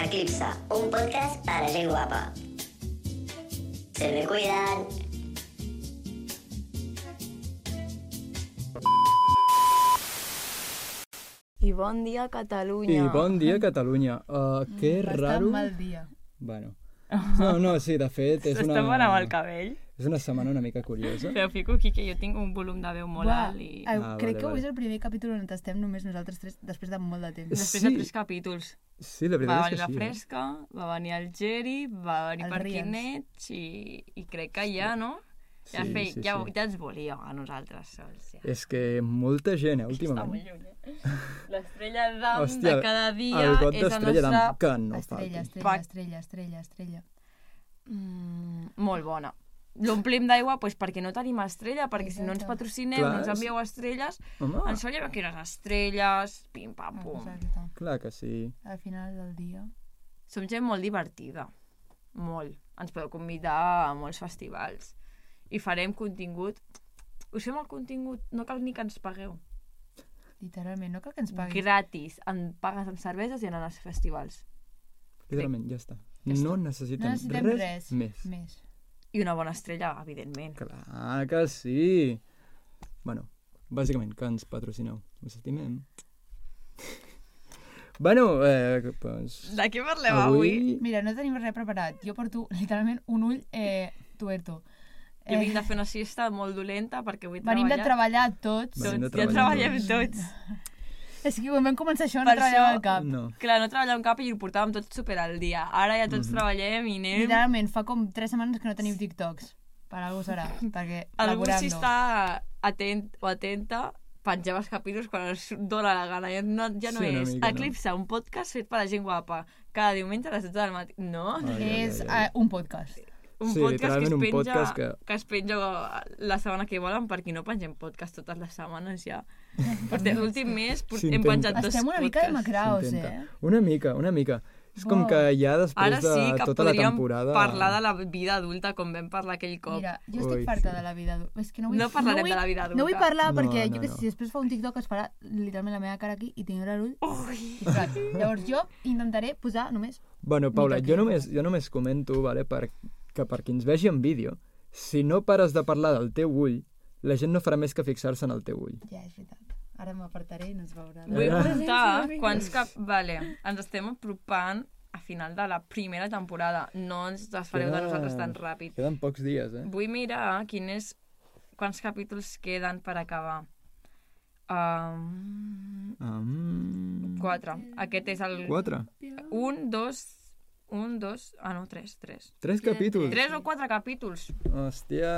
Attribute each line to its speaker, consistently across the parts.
Speaker 1: Eclipse, un podcast para gent guapa. Se me cuidan.
Speaker 2: I bon dia, Catalunya.
Speaker 3: I bon dia, Catalunya. Uh, que
Speaker 4: Bastant
Speaker 3: raro...
Speaker 4: mal dia.
Speaker 3: Bueno. No, no, sí, de fet, és una...
Speaker 2: S'està parant el cabell.
Speaker 3: És una setmana una mica curiosa.
Speaker 2: Però fico aquí que jo tinc un volum de veu molt alt i...
Speaker 4: eh,
Speaker 3: Ah,
Speaker 4: crec
Speaker 3: vale,
Speaker 4: que avui
Speaker 3: vale.
Speaker 4: és el primer capítol on estem només nosaltres tres després de molt de temps.
Speaker 2: Després
Speaker 3: Sí.
Speaker 2: de tres capítols.
Speaker 3: Sí, la
Speaker 2: Va
Speaker 3: veritat
Speaker 2: venir
Speaker 3: és
Speaker 2: la
Speaker 3: que sí. eh?
Speaker 2: Fresca, va venir el Geri, va venir
Speaker 4: El
Speaker 2: per. Quinets i, i crec que ja, no? Ja,
Speaker 3: Sí,
Speaker 2: fe,
Speaker 3: sí,
Speaker 2: ja,
Speaker 3: sí.
Speaker 2: ja ens volia a nosaltres sols. Ja.
Speaker 3: És que molta gent, eh,
Speaker 2: Està molt
Speaker 3: últimament.
Speaker 2: lluny, eh? L'estrella d'am de cada dia
Speaker 3: el got
Speaker 2: és el
Speaker 3: d'estrella
Speaker 2: nostre...
Speaker 3: d'am, que no
Speaker 4: estrella,
Speaker 3: falti.
Speaker 4: estrella,
Speaker 2: Pac.
Speaker 4: estrella, estrella, estrella.
Speaker 2: Mm, molt bona. L'omplim d'aigua pues, perquè no tenim estrella, perquè si no ens
Speaker 4: Exacte.
Speaker 2: patrocinem,
Speaker 3: Clar,
Speaker 2: no ens envieu estrelles,
Speaker 3: Home,
Speaker 2: ens faríem aquí unes estrelles, pim, pam, pum.
Speaker 4: Exacte.
Speaker 3: clar que sí.
Speaker 4: Al final del dia.
Speaker 2: Som gent molt divertida. Molt. Ens podeu convidar a molts festivals. I farem contingut. Us fem el contingut, no cal ni que ens pagueu.
Speaker 4: Literalment, no cal que ens paguis.
Speaker 2: Gratis. En pagues amb cerveses i anar als festivals.
Speaker 3: Literalment, ja està.
Speaker 2: Ja
Speaker 3: No
Speaker 4: No
Speaker 3: necessitem,
Speaker 4: necessitem
Speaker 3: res,
Speaker 4: res.
Speaker 3: més.
Speaker 4: Més.
Speaker 2: I una bona estrella, evidentment.
Speaker 3: Clar que sí. Bueno, bàsicament, que ens patrocineu. Us estimem. bueno, eh, pues...
Speaker 2: De què parlem avui?
Speaker 3: Avui...
Speaker 4: Mira, no tenim res preparat. Jo porto literalment un ull eh, tuerto.
Speaker 2: Jo vinc de fer una siesta molt dolenta perquè avui he
Speaker 4: Venim de treballar tots.
Speaker 3: Venim de
Speaker 2: Tots, ja
Speaker 3: treballar
Speaker 2: treballem
Speaker 3: tots.
Speaker 4: És que quan vam començar això
Speaker 2: Per
Speaker 4: no treballava
Speaker 2: això-
Speaker 4: al cap.
Speaker 3: No.
Speaker 2: Clar, no treballàvem cap i ho portàvem tots super al dia. Ara ja tots treballem i anem...
Speaker 4: Literalment, fa com tres setmanes que no teniu TikToks. Per algú serà, perquè
Speaker 2: Algú si està atent o atenta penjar els capítols quan es dóna la gana. Ja no, ja no
Speaker 3: Sí,
Speaker 2: és
Speaker 3: mica, no?
Speaker 2: Eclipse, un podcast fet per la gent guapa. Cada diumenge a les 12 del matí. No,
Speaker 3: Ai, ai,
Speaker 4: És
Speaker 3: ai, ai.
Speaker 4: eh, un podcast.
Speaker 2: Un
Speaker 3: Sí,
Speaker 2: podcast que es,
Speaker 3: literalment un
Speaker 2: penja,
Speaker 3: podcast que-
Speaker 2: que es penja la setmana que volen perquè no pengem podcast totes les setmanes ja. Perquè l'últim mes hem penjat dos
Speaker 4: Estem una mica de
Speaker 2: podcasts.
Speaker 4: macraos,
Speaker 3: S'intenta.
Speaker 4: eh?
Speaker 3: Una mica, una mica. És com que ja després
Speaker 2: Ara sí
Speaker 3: de
Speaker 2: que
Speaker 3: tota la
Speaker 2: podríem
Speaker 3: temporada...
Speaker 2: parlar de la vida adulta com vam parlar aquell cop.
Speaker 4: Mira, jo estic
Speaker 3: Ui,
Speaker 4: farta
Speaker 3: sí.
Speaker 4: de la vida adulta. És que no, vull,
Speaker 2: No parlarem
Speaker 4: vull,
Speaker 2: de la vida
Speaker 4: No vull
Speaker 2: adulta.
Speaker 4: parlar
Speaker 3: No,
Speaker 4: perquè
Speaker 3: no,
Speaker 4: jo que
Speaker 3: no.
Speaker 4: si després fa un TikTok es farà literalment la meva cara aquí i tindrà l'ull Llavors jo intentaré posar només...
Speaker 3: Bueno, Paula,
Speaker 4: Mica
Speaker 3: jo només, jo només comento, vale, per, que per qui ens vegi en vídeo, si no pares de parlar del teu ull, la gent no farà més que fixar-se en el teu ull.
Speaker 4: Ja, és veritat. Ara m'apartaré i no es veurà.
Speaker 2: Vull preguntar quants cap... Vale, ens estem apropant a final de la primera temporada. No ens desfareu de
Speaker 3: Queda-
Speaker 2: nosaltres tan ràpid.
Speaker 3: Queden pocs dies, eh?
Speaker 2: Vull mirar quin és... quants capítols queden per acabar. Um,
Speaker 3: Um...
Speaker 2: quatre. Aquest és el...
Speaker 3: Quatre?
Speaker 2: Un, dos... Un, dos... Ah, no, tres, tres.
Speaker 3: Tres capítols?
Speaker 2: Tres o quatre capítols.
Speaker 3: Hòstia...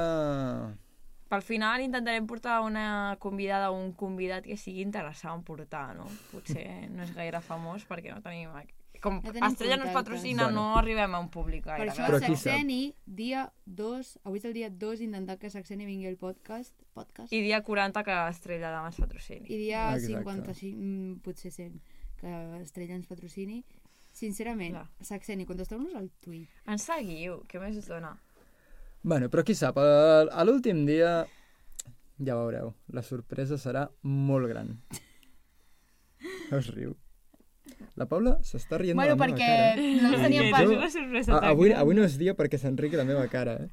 Speaker 2: Pel final intentarem portar una convidada o un convidat que sigui interessant portar, no? Potser no és gaire famós perquè no tenim... Com
Speaker 5: No tenim
Speaker 2: Estrella no ens
Speaker 5: contactes.
Speaker 2: patrocina,
Speaker 3: Bueno.
Speaker 2: no arribem a un públic
Speaker 5: Per
Speaker 2: gaire.
Speaker 5: això
Speaker 3: Però?
Speaker 5: Saxeni, dia 2, avui és el dia 2, intentar que Saxeni vingui al podcast, podcast
Speaker 2: I dia 40 que Estrella de ens patrocini.
Speaker 5: i dia
Speaker 3: Exacte.
Speaker 5: 55, mm, potser 100, que Estrella ens patrocini. Sincerament,
Speaker 2: Clar.
Speaker 5: Saxeni, contesteu-nos al tuit.
Speaker 2: Ens seguiu, què més us dona?
Speaker 3: Bueno, però qui sap, a, l'últim dia ja veureu, la sorpresa serà molt gran. Es riu. La Paula s'està rient
Speaker 4: Bueno,
Speaker 3: de la meva
Speaker 4: perquè
Speaker 3: cara.
Speaker 4: no ens teníem
Speaker 3: Jo-
Speaker 4: pas...
Speaker 2: És una sorpresa
Speaker 3: A,
Speaker 2: tan
Speaker 3: avui,
Speaker 2: gran.
Speaker 3: avui no és dia perquè s'enriqui la meva cara, eh?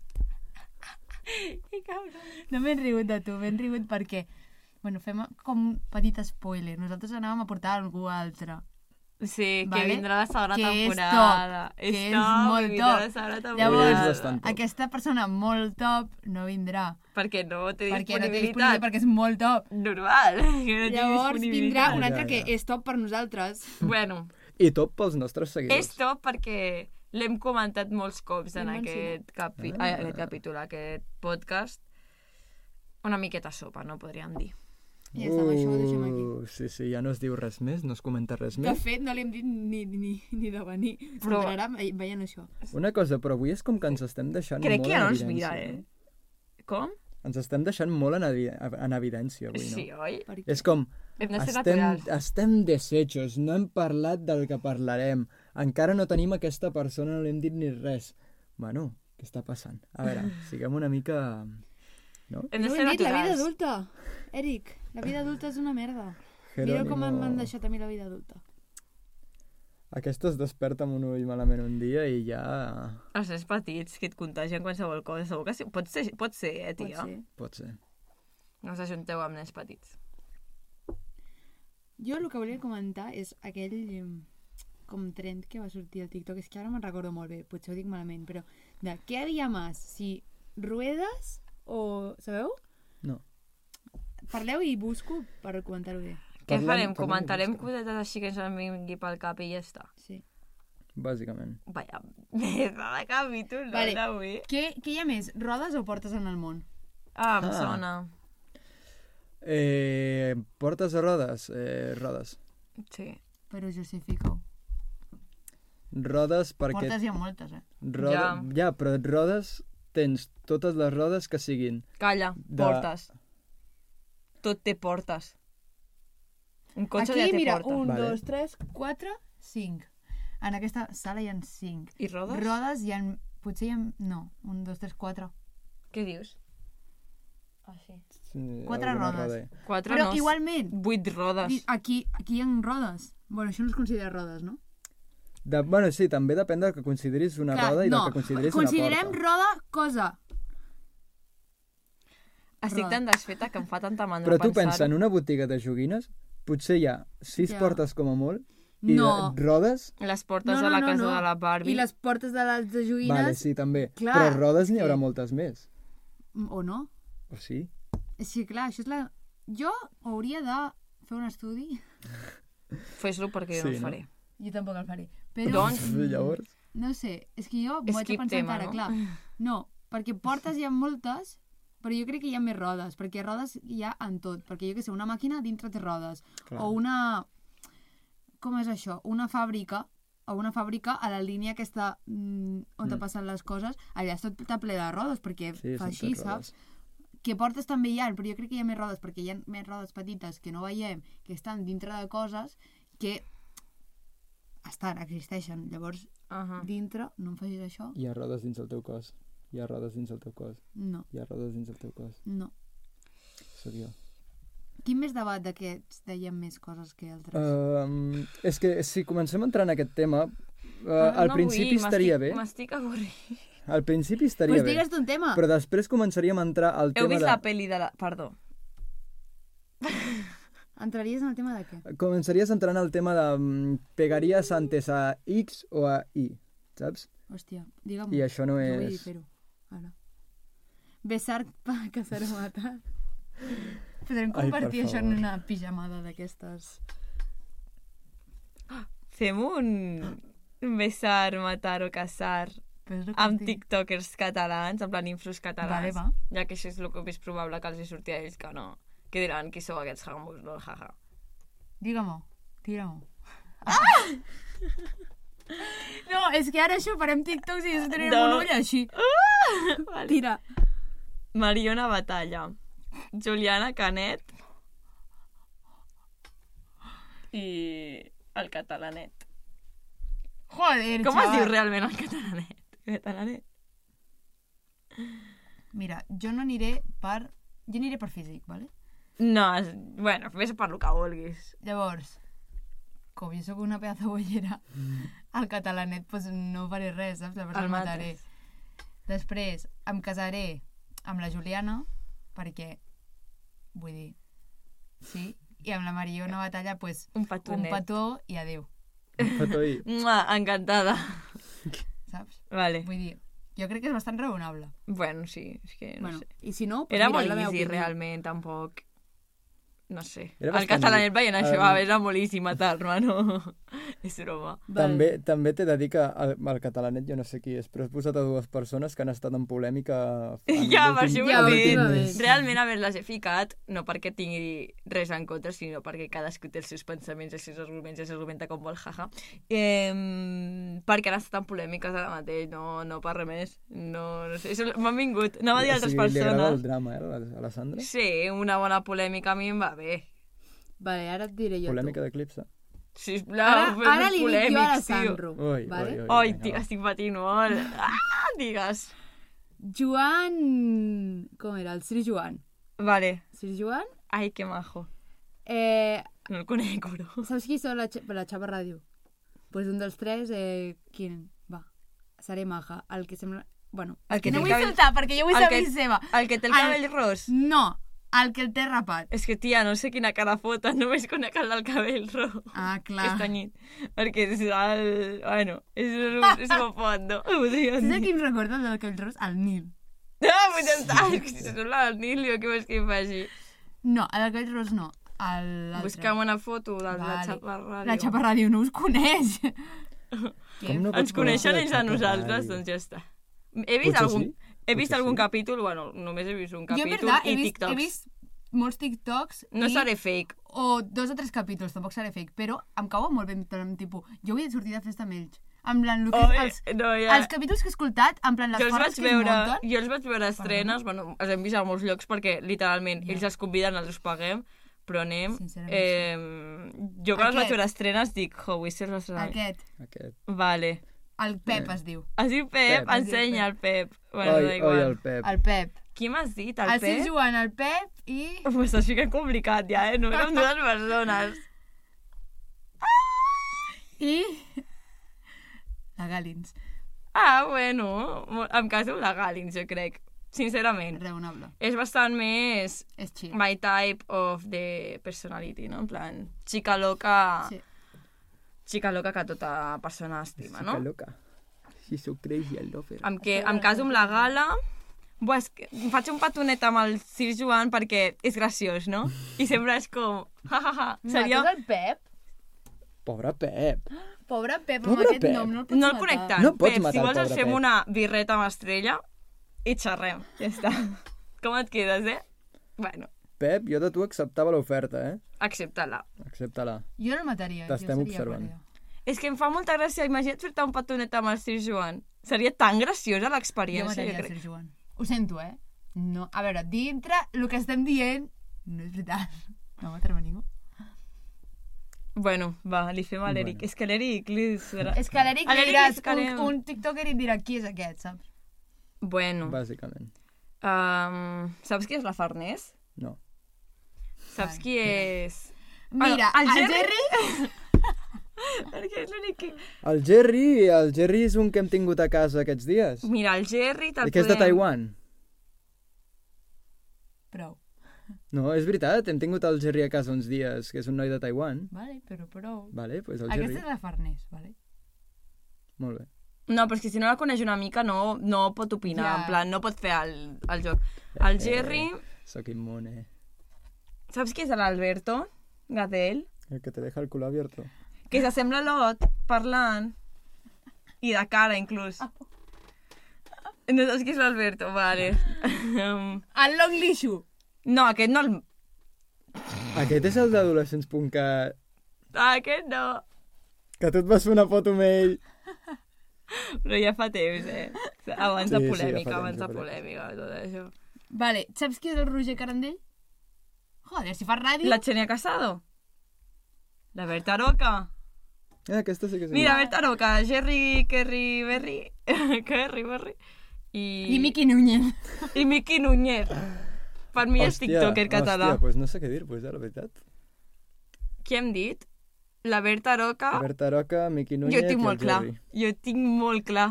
Speaker 2: Que cabron.
Speaker 4: No m'he rigut de tu, m'he rigut perquè... Bueno, fem com un petit spoiler. Nosaltres anàvem a portar algú altre.
Speaker 2: Sí, que
Speaker 4: Vale?
Speaker 2: vindrà la segona
Speaker 4: Que és
Speaker 2: temporada.
Speaker 4: top, que és
Speaker 2: top,
Speaker 4: molt top.
Speaker 2: la segona
Speaker 3: És
Speaker 2: temporada.
Speaker 3: bastant top.
Speaker 4: Aquesta persona molt top no vindrà.
Speaker 2: Perquè no té
Speaker 4: Perquè no té disponibilitat,
Speaker 2: disponibilitat.
Speaker 4: perquè és molt top.
Speaker 2: Normal. Que no té
Speaker 5: Llavors vindrà
Speaker 2: disponibilitat.
Speaker 5: un
Speaker 3: Ja,
Speaker 5: altre que és top per nosaltres.
Speaker 2: Bueno,
Speaker 3: I tot pels nostres
Speaker 2: és
Speaker 3: seguidors.
Speaker 2: top perquè l'hem comentat molts cops en aquest, capi
Speaker 3: Ah.
Speaker 2: ah. aquest capítol, aquest podcast. Una miqueta sopa, no podríem dir.
Speaker 5: I ja està, amb això ho deixem aquí.
Speaker 3: Uh, sí, sí, ja no es diu res més, no es comenta res
Speaker 5: De
Speaker 3: més.
Speaker 5: fet, no li hem dit ni, ni, ni de venir.
Speaker 2: Però-
Speaker 5: S'entrarà veient això.
Speaker 3: Una cosa, però avui és com que ens estem deixant
Speaker 2: Crec
Speaker 3: molt
Speaker 2: que ja no ens mira, eh?
Speaker 3: no?
Speaker 2: Com?
Speaker 3: Ens estem deixant molt en, evi en evidència avui, no?
Speaker 2: Sí, oi?
Speaker 3: És com,
Speaker 2: de
Speaker 3: estem,
Speaker 2: naturals.
Speaker 3: estem deshechos, no hem parlat del que parlarem, encara no tenim aquesta persona, no li hem dit ni res. Bueno, què està passant? A veure, siguem una mica... No?
Speaker 2: Hem de
Speaker 5: No
Speaker 2: ser
Speaker 5: hem dit, la vida
Speaker 2: naturals.
Speaker 5: adulta. Eric, la vida adulta és una merda. Mira
Speaker 3: Jerónimo.
Speaker 5: com m'han deixat a mi la vida adulta.
Speaker 3: Aquesta es desperta amb un ull malament un dia i ja...
Speaker 2: Els nens petits que et contagien qualsevol cosa. Segur que sí. Pot ser, pot ser eh,
Speaker 5: Pot
Speaker 2: tia?
Speaker 5: ser.
Speaker 3: Pot ser.
Speaker 2: No us ajunteu amb nens petits.
Speaker 5: Jo el que volia comentar és aquell com trend que va sortir al TikTok, és que ara me'n recordo molt bé, potser ho dic malament, però de què havia més? Si ruedes o... Sabeu?
Speaker 3: No.
Speaker 5: Parleu i busco per comentar-ho bé.
Speaker 2: Què
Speaker 3: Parlem-
Speaker 2: farem?
Speaker 3: parlem
Speaker 2: Comentarem cosetes així que ens en vingui pel cap i ja està.
Speaker 5: Sí.
Speaker 3: Bàsicament.
Speaker 2: Vaja, merda de capítol, no,
Speaker 5: Vale.
Speaker 2: avui.
Speaker 5: Què, què hi ha més? Rodes o portes en el món?
Speaker 2: Ah, em
Speaker 3: Ah.
Speaker 2: sona.
Speaker 3: Eh, portes o rodes? Eh, rodes.
Speaker 2: Sí.
Speaker 5: Però justifica-ho.
Speaker 3: Rodes perquè...
Speaker 4: Portes hi ha moltes, eh?
Speaker 3: Roda...
Speaker 2: Ja.
Speaker 3: Ja. ja, però rodes tens totes les rodes que siguin.
Speaker 2: Calla,
Speaker 3: De-
Speaker 2: portes. Tot té portes. Un cotxe
Speaker 5: Aquí,
Speaker 2: ja té
Speaker 5: mira,
Speaker 2: porta.
Speaker 5: un,
Speaker 3: Vale.
Speaker 5: dos, tres, quatre, cinc. En aquesta sala hi ha cinc.
Speaker 2: I rodes?
Speaker 5: Rodes hi ha... Potser hi ha... No, un, dos, tres, quatre.
Speaker 2: Què dius? Ah, sí.
Speaker 3: Sí,
Speaker 5: Quatre rodes.
Speaker 3: roda.
Speaker 2: Quatre
Speaker 5: Però
Speaker 2: no,
Speaker 5: igualment,
Speaker 2: vuit rodes.
Speaker 5: aquí, aquí hi ha rodes. Bueno, això no es considera rodes, no?
Speaker 3: De, bueno, sí, també depèn del que consideris una
Speaker 5: Clar,
Speaker 3: roda i
Speaker 5: no.
Speaker 3: del que consideris
Speaker 5: Considerem
Speaker 3: una porta.
Speaker 5: roda cosa.
Speaker 2: Estic tan desfeta que em fa tanta mandra
Speaker 3: Però tu pensa, en una botiga de joguines, potser hi ha sis
Speaker 5: Ja.
Speaker 3: portes com a molt, i
Speaker 5: No.
Speaker 3: de- rodes...
Speaker 2: Les portes de la casa de la Barbie.
Speaker 5: I les portes de les de joguines...
Speaker 3: Vale, sí, també.
Speaker 5: Clar,
Speaker 3: Però rodes n'hi haurà moltes més.
Speaker 5: O no?
Speaker 3: O sí?
Speaker 5: Sí, clar, això és la... Jo hauria de fer un estudi.
Speaker 2: Fes-lo perquè jo
Speaker 3: Sí,
Speaker 2: no el
Speaker 3: no?
Speaker 2: faré.
Speaker 5: Jo tampoc el faré. Però,
Speaker 2: Doncs,
Speaker 3: Llavors...
Speaker 5: no sé, és que jo m'ho vaig
Speaker 2: Skip
Speaker 5: a pensar
Speaker 2: tema,
Speaker 5: encara,
Speaker 2: no?
Speaker 5: clar. No, perquè portes hi ha moltes, però jo crec que hi ha més rodes, perquè rodes hi ha en tot. Perquè jo que sé, una màquina dintre té rodes.
Speaker 3: Clar.
Speaker 5: O una... Com és això? Una fàbrica o una fàbrica a la línia aquesta mm, on te
Speaker 3: Mm.
Speaker 5: passen les coses, allà és tot ple de rodes, perquè
Speaker 3: Sí,
Speaker 5: fa així, saps?
Speaker 3: rodes.
Speaker 5: que portes també hi ha, però jo crec que hi ha més rodes perquè hi ha més rodes petites que no veiem, que estan dintre de coses que estan, existeixen. Llavors,
Speaker 2: uh -huh.
Speaker 5: dintre, no em facis això?
Speaker 3: Hi ha rodes dins el teu cos. Hi ha rodes dins el teu cos.
Speaker 5: No,
Speaker 3: Hi ha rodes dins el teu cos.
Speaker 5: no.
Speaker 3: Sóc jo.
Speaker 5: Quin més debat d'aquests deien més coses que altres?
Speaker 3: Um, és que si comencem a entrar en aquest tema, uh, al
Speaker 2: no
Speaker 3: principi
Speaker 2: vull,
Speaker 3: estaria bé.
Speaker 2: M'estic avorrint.
Speaker 3: Al principi estaria
Speaker 5: pues
Speaker 3: bé.
Speaker 5: digues tu un tema.
Speaker 3: Però després començaríem a entrar al
Speaker 2: Heu
Speaker 3: tema
Speaker 2: vist
Speaker 3: de...
Speaker 2: la pel·li de la... Perdó.
Speaker 5: Entraries en el tema de què?
Speaker 3: Començaries a entrar en el tema de mm, pegaries antes a X o a Y, saps?
Speaker 5: Hòstia, digue'm.
Speaker 3: I això no és...
Speaker 5: fer-ho. Ara. Besar pa casar o matar. Podrem
Speaker 3: Ai, per
Speaker 5: convertir això en
Speaker 3: favor.
Speaker 5: una pijamada d'aquestes...
Speaker 2: Fem un... Besar, matar o casar amb tiktokers catalans, en plan influx catalans.
Speaker 5: Vale, va.
Speaker 2: Ja que això és el que més probable que els hi surti a ells que no. Que diran qui sou aquests jambos, no, jaja.
Speaker 5: Digue-m'ho, tira-m'ho. Ah! No, és que ara això farem TikToks i jo tenim
Speaker 2: No.
Speaker 5: un ull així.
Speaker 2: Vale.
Speaker 5: Tira.
Speaker 2: Mariona Batalla, Juliana Canet i el catalanet.
Speaker 5: Joder,
Speaker 2: Com
Speaker 5: xaval.
Speaker 2: es diu realment el catalanet? Catalanet.
Speaker 5: Mira, jo no aniré per... Jo aniré per físic, vale?
Speaker 2: No, és... bueno, fes per lo que vulguis.
Speaker 5: Llavors, com jo sóc una pedazo bollera, al catalanet pues, no faré res, saps? Llavors
Speaker 2: El
Speaker 5: el mataré. Després em casaré amb la Juliana, perquè, vull dir, sí, i amb la Mariona Batalla, pues,
Speaker 2: Un
Speaker 5: un
Speaker 2: petonet.
Speaker 5: petó i adeu,
Speaker 3: Petó I.
Speaker 2: Mua, encantada.
Speaker 5: saps?
Speaker 2: Vale.
Speaker 5: Vull dir, jo crec que és bastant raonable.
Speaker 2: Bueno, sí, és que no
Speaker 5: bueno,
Speaker 2: sé.
Speaker 5: i si no, pues,
Speaker 2: Era
Speaker 5: mira,
Speaker 2: molt easy,
Speaker 5: opinió.
Speaker 2: realment, tampoc. No sé.
Speaker 3: Era
Speaker 2: el catalanet veient això,
Speaker 3: um...
Speaker 2: era molt easy matar-me, no? és broma.
Speaker 3: També, també t'he de dir que el, el catalanet, jo no sé qui és, però has posat a dues persones que han estat en polèmica... en
Speaker 2: Ja, per això ho he dit. Realment, a veure, les he ficat, no perquè tingui res en contra, sinó perquè cadascú té els seus pensaments, els seus arguments, i s'argumenta com vol, jaja. Eh, perquè han estat en polèmiques ara mateix, no, no per res més. No, no sé, m'han vingut. Anava a dir
Speaker 3: O
Speaker 2: altres
Speaker 3: sigui, Li agrada el
Speaker 2: persones.
Speaker 3: drama, eh, a la- a la Sandra?
Speaker 2: Sí, una bona polèmica a mi em va bé.
Speaker 5: Vale, ara et diré jo
Speaker 3: Polèmica d'Eclipse.
Speaker 2: Sisplau,
Speaker 5: Ara, ara li dic
Speaker 2: polèmic,
Speaker 5: jo a la. Sandro.
Speaker 3: Ui,
Speaker 5: vale?
Speaker 3: ui, ui.
Speaker 2: Ai,
Speaker 3: vinga,
Speaker 2: tio,
Speaker 3: va.
Speaker 2: estic patint molt. Ah, digues.
Speaker 5: Joan... Com era? El Sir Joan.
Speaker 2: Vale.
Speaker 5: Sir Joan?
Speaker 2: Ai, que majo.
Speaker 5: Eh,
Speaker 2: No el conec, bro.
Speaker 5: saps qui són la, la Xava Ràdio? pues un dels tres, eh, quin? Va, seré maja. El que sembla... Bueno,
Speaker 2: El que
Speaker 5: no vull
Speaker 2: cabell-
Speaker 5: saltar perquè jo vull
Speaker 2: el
Speaker 5: saber
Speaker 2: que-
Speaker 5: seva.
Speaker 2: El que té el
Speaker 5: El-
Speaker 2: cabell ros.
Speaker 5: No, el que el té rapat.
Speaker 2: És que, tia, no sé quina cara fota, només conec el del cabell ros.
Speaker 5: Ah,
Speaker 2: Que
Speaker 5: clar.
Speaker 2: és tenyit. Perquè és el... Bueno, és, és pot, no? Ho podria
Speaker 5: Saps a qui em recorda el del cabell ros? El Nil.
Speaker 2: Ah, ja està. És que si sembla el Nilio, què vols que hi faci?
Speaker 5: No, el del cabell ros no.
Speaker 2: Buscam una foto de la
Speaker 5: Vale.
Speaker 2: xapa ràdio.
Speaker 5: La xapa ràdio no us coneix.
Speaker 3: Com no
Speaker 2: Ens coneixen ells
Speaker 3: la
Speaker 2: a nosaltres,
Speaker 3: Ràdio?
Speaker 2: doncs ja està. He vist
Speaker 3: Potser
Speaker 2: algun,
Speaker 3: sí,
Speaker 2: he vist algun
Speaker 3: sí.
Speaker 2: capítol, bueno, només he vist un
Speaker 5: jo, en
Speaker 2: capítol
Speaker 5: veritat, he
Speaker 2: i
Speaker 5: vist,
Speaker 2: TikToks.
Speaker 5: he vist molts TikToks
Speaker 2: No
Speaker 5: i,
Speaker 2: seré fake.
Speaker 5: o dos o tres capítols, tampoc seré fake, però em cauen molt bé, en tipus, jo vull sortir de festa amb ells. En plan, el que,
Speaker 2: Oi,
Speaker 5: els,
Speaker 2: no, ja...
Speaker 5: els capítols que he escoltat, en plan, les
Speaker 2: jo els vaig
Speaker 5: que
Speaker 2: veure,
Speaker 5: munten...
Speaker 2: jo els vaig veure a estrenes, bueno, els hem vist a molts llocs perquè literalment
Speaker 5: Ja.
Speaker 2: ells els conviden, els paguem, però anem. Eh, jo quan els vaig
Speaker 5: Aquest.
Speaker 2: veure a estrenes dic, jo, vull ser
Speaker 5: Aquest,
Speaker 3: Aquest.
Speaker 5: El. Pep es diu.
Speaker 2: Es diu Pep,
Speaker 3: Pep.
Speaker 2: ensenya el Pep. Bueno,
Speaker 3: oi,
Speaker 2: igual.
Speaker 3: oi, el Pep.
Speaker 5: El Pep.
Speaker 2: Qui m'has dit, el,
Speaker 5: El, el
Speaker 2: Pep?
Speaker 5: Joan, el Pep i...
Speaker 2: M'ho estàs ficant complicat ja, eh? No érem dues persones.
Speaker 5: I... La Galins.
Speaker 2: Ah, bueno, em caso amb la Galins, jo crec. Sincerament.
Speaker 5: Raonable.
Speaker 2: És bastant més
Speaker 5: És chill.
Speaker 2: my type of the personality, no? En plan, xica loca...
Speaker 5: Sí.
Speaker 2: Xica loca que tota persona estima, no?
Speaker 3: Chica loca. She's so crazy, I love her.
Speaker 2: Amb que em caso amb la gala... Buah, és que em faig un petonet amb el Sir Joan perquè és graciós, no? I sempre és com... Ha, ha, ha. Seria...
Speaker 5: Mates el Pep?
Speaker 3: Pobre Pep.
Speaker 5: Pobre Pep,
Speaker 3: Pobre
Speaker 5: amb aquest
Speaker 3: Pep.
Speaker 5: nom no el pots
Speaker 2: No el conec tant.
Speaker 3: No pots
Speaker 2: Pep,
Speaker 3: matar
Speaker 2: si vols ens fem
Speaker 3: Pep.
Speaker 2: una birreta amb estrella i xerrem. Ja està. Com et quedes, eh? Bueno,
Speaker 3: Pep, jo de tu acceptava l'oferta, eh?
Speaker 2: accepta-la.
Speaker 3: Accepta-la.
Speaker 5: Jo no el mataria.
Speaker 3: T'estem
Speaker 5: jo seria
Speaker 3: observant.
Speaker 2: És que em fa molta gràcia, imagina't fer-te un petonet amb el Sir Joan. Seria tan graciosa l'experiència, jo,
Speaker 5: mataria el
Speaker 2: crec.
Speaker 5: Sir Joan. Ho sento, eh? No, a veure, dintre el que estem dient no és veritat. No matarem a ningú.
Speaker 2: Bueno, va, li fem a l'Eric.
Speaker 3: Bueno.
Speaker 2: És que l'Eric li serà...
Speaker 5: És que l'Eric li diràs un, un tiktoker i dirà qui és aquest, saps?
Speaker 2: Bueno,
Speaker 3: Bàsicament.
Speaker 2: um, saps qui és la Farners?
Speaker 3: No.
Speaker 2: Saps qui és...
Speaker 5: Mira,
Speaker 2: el
Speaker 5: el
Speaker 2: Jerry-
Speaker 5: Jerry...
Speaker 2: Perquè és l'únic que...
Speaker 3: El Jerry, el Jerry és un que hem tingut a casa aquests dies.
Speaker 2: Mira, el Jerry te'l
Speaker 3: I que és de Taiwan.
Speaker 5: Prou.
Speaker 3: No, és veritat, hem tingut el Jerry a casa uns dies, que és un noi de Taiwan.
Speaker 5: Vale, però prou.
Speaker 3: Vale, pues el
Speaker 5: Aquesta
Speaker 3: Jerry.
Speaker 5: és la Farners, vale?
Speaker 3: Molt bé.
Speaker 2: No, però és que si no la coneix una mica no, no pot opinar,
Speaker 5: Ja.
Speaker 2: en plan, no pot fer el, el joc. El Jerry...
Speaker 3: Eh, soc immune.
Speaker 2: Saps qui és l'Alberto Gadel?
Speaker 3: El que te deja el culo abierto.
Speaker 2: Que s'assembla a l'Ot, parlant. I de cara, inclús. No saps qui és l'Alberto? Vale. Um,
Speaker 5: El Long Lishu.
Speaker 2: no, aquest no el...
Speaker 3: Aquest és el d'adolescents.cat.
Speaker 2: Ah, aquest no.
Speaker 3: Que tu et vas fer una foto amb ell.
Speaker 2: Però ja fa temps, eh? Abans
Speaker 3: Sí,
Speaker 2: de
Speaker 3: sí, ja
Speaker 2: polèmica, abans de polèmica, tot això.
Speaker 5: Vale, saps qui és el Roger Carandell? Joder, si fa ràdio...
Speaker 2: La Xenia Casado? La Berta Roca?
Speaker 3: Ah, aquesta sí que és
Speaker 2: Mira, Berta Roca, Jerry, Kerry, Berry, Kerry, Berry, i...
Speaker 5: I Miqui Núñez.
Speaker 2: I Miqui Núñez. Per mi és tiktoker català.
Speaker 3: Hòstia, pues no sé què dir, pues, eh, la veritat.
Speaker 2: Qui hem dit? La Berta Roca.
Speaker 3: Berta Roca, Miqui Núñez
Speaker 2: jo tinc molt clar. Jo tinc molt clar.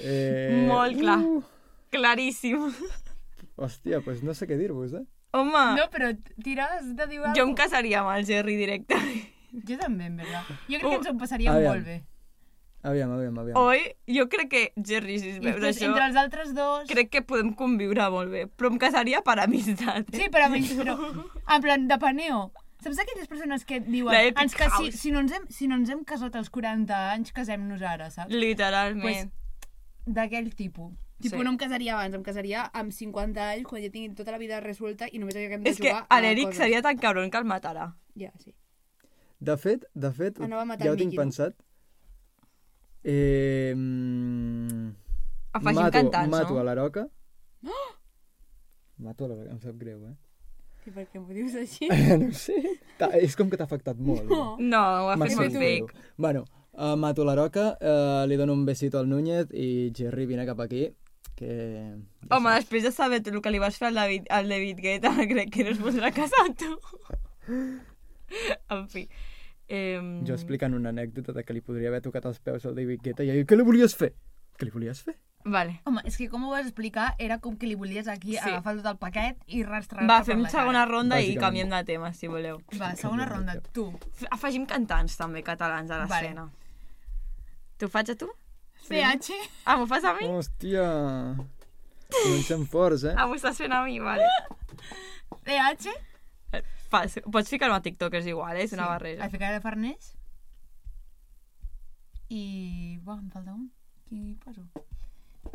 Speaker 3: Eh...
Speaker 2: Molt clar.
Speaker 3: Uh,
Speaker 2: Claríssim.
Speaker 3: hòstia, pues no sé què dir-vos, eh?
Speaker 2: Home,
Speaker 5: No, però tires de dir
Speaker 2: jo em casaria amb el Jerry directament.
Speaker 5: Jo també, en veritat. Jo crec
Speaker 2: Oh.
Speaker 5: que ens ho passaríem
Speaker 3: Aviam.
Speaker 5: molt bé.
Speaker 3: Aviam, aviam, aviam.
Speaker 2: Oi? Jo crec que, Jerry, si es
Speaker 5: I
Speaker 2: veus
Speaker 5: després,
Speaker 2: això,
Speaker 5: entre els altres dos...
Speaker 2: crec que podem conviure molt bé. Però em casaria per amistat.
Speaker 5: Sí, però, però en plan, de paneo. Saps aquelles persones que diuen
Speaker 2: La Epic
Speaker 5: ens que si,
Speaker 2: House.
Speaker 5: si, no ens hem, si no ens hem casat als 40 anys, casem-nos ara, saps?
Speaker 2: Literalment.
Speaker 5: D'aquell tipus. Tipo,
Speaker 2: Sí.
Speaker 5: no em casaria abans, em casaria amb 50 anys, quan ja tingui tota la vida resuelta i només haguem de
Speaker 2: és que
Speaker 5: jugar
Speaker 2: a
Speaker 5: a
Speaker 2: l'Eric seria tan cabron que el matarà.
Speaker 5: Ja, sí.
Speaker 3: De fet, de fet,
Speaker 5: Anava a matar
Speaker 3: ja ho tinc
Speaker 5: no?
Speaker 3: pensat. Eh,
Speaker 2: Afegim
Speaker 3: mato,
Speaker 2: cantants,
Speaker 3: mato
Speaker 2: no?
Speaker 3: a la Roca. Mato a la Roca, em sap greu, eh?
Speaker 5: I per què m'ho dius així?
Speaker 3: no sé. Ta- És com que t'ha afectat molt.
Speaker 5: No.
Speaker 3: eh?
Speaker 2: No, ho ha fet molt fake.
Speaker 3: Bueno, uh, mato la Roca, uh, li dono un besito al Núñez i Jerry, vine cap aquí, que... ja
Speaker 2: Home,
Speaker 3: saps.
Speaker 2: després de saber el que li vas fer al David, al David Guetta, crec que no es voldrà casar amb tu. en fi. Eh,
Speaker 3: Jo explicant una anècdota de que li podria haver tocat els peus al David Guetta i ell, què li volies fer? Què li volies fer?
Speaker 2: Vale.
Speaker 5: Home, és que com ho vas explicar, era com que li volies aquí
Speaker 2: Sí.
Speaker 5: agafar tot el paquet i rastrejar
Speaker 2: Va, fem segona ronda i canviem de tema, si voleu.
Speaker 5: Va, segona ronda, tu.
Speaker 2: Afegim cantants, també, catalans, a
Speaker 5: Vale.
Speaker 2: l'escena. T'ho faig a tu?
Speaker 5: PH.
Speaker 2: Ah, m'ho fas a mi?
Speaker 3: Hòstia! Comencem forts, eh?
Speaker 2: Ah, m'ho estàs fent a mi, vale.
Speaker 5: PH.
Speaker 2: Fas, pots ficar-me a TikTok, és igual, eh? és una barreja.
Speaker 5: El ficaré de Farners. I... Buah, em falta un. Qui poso?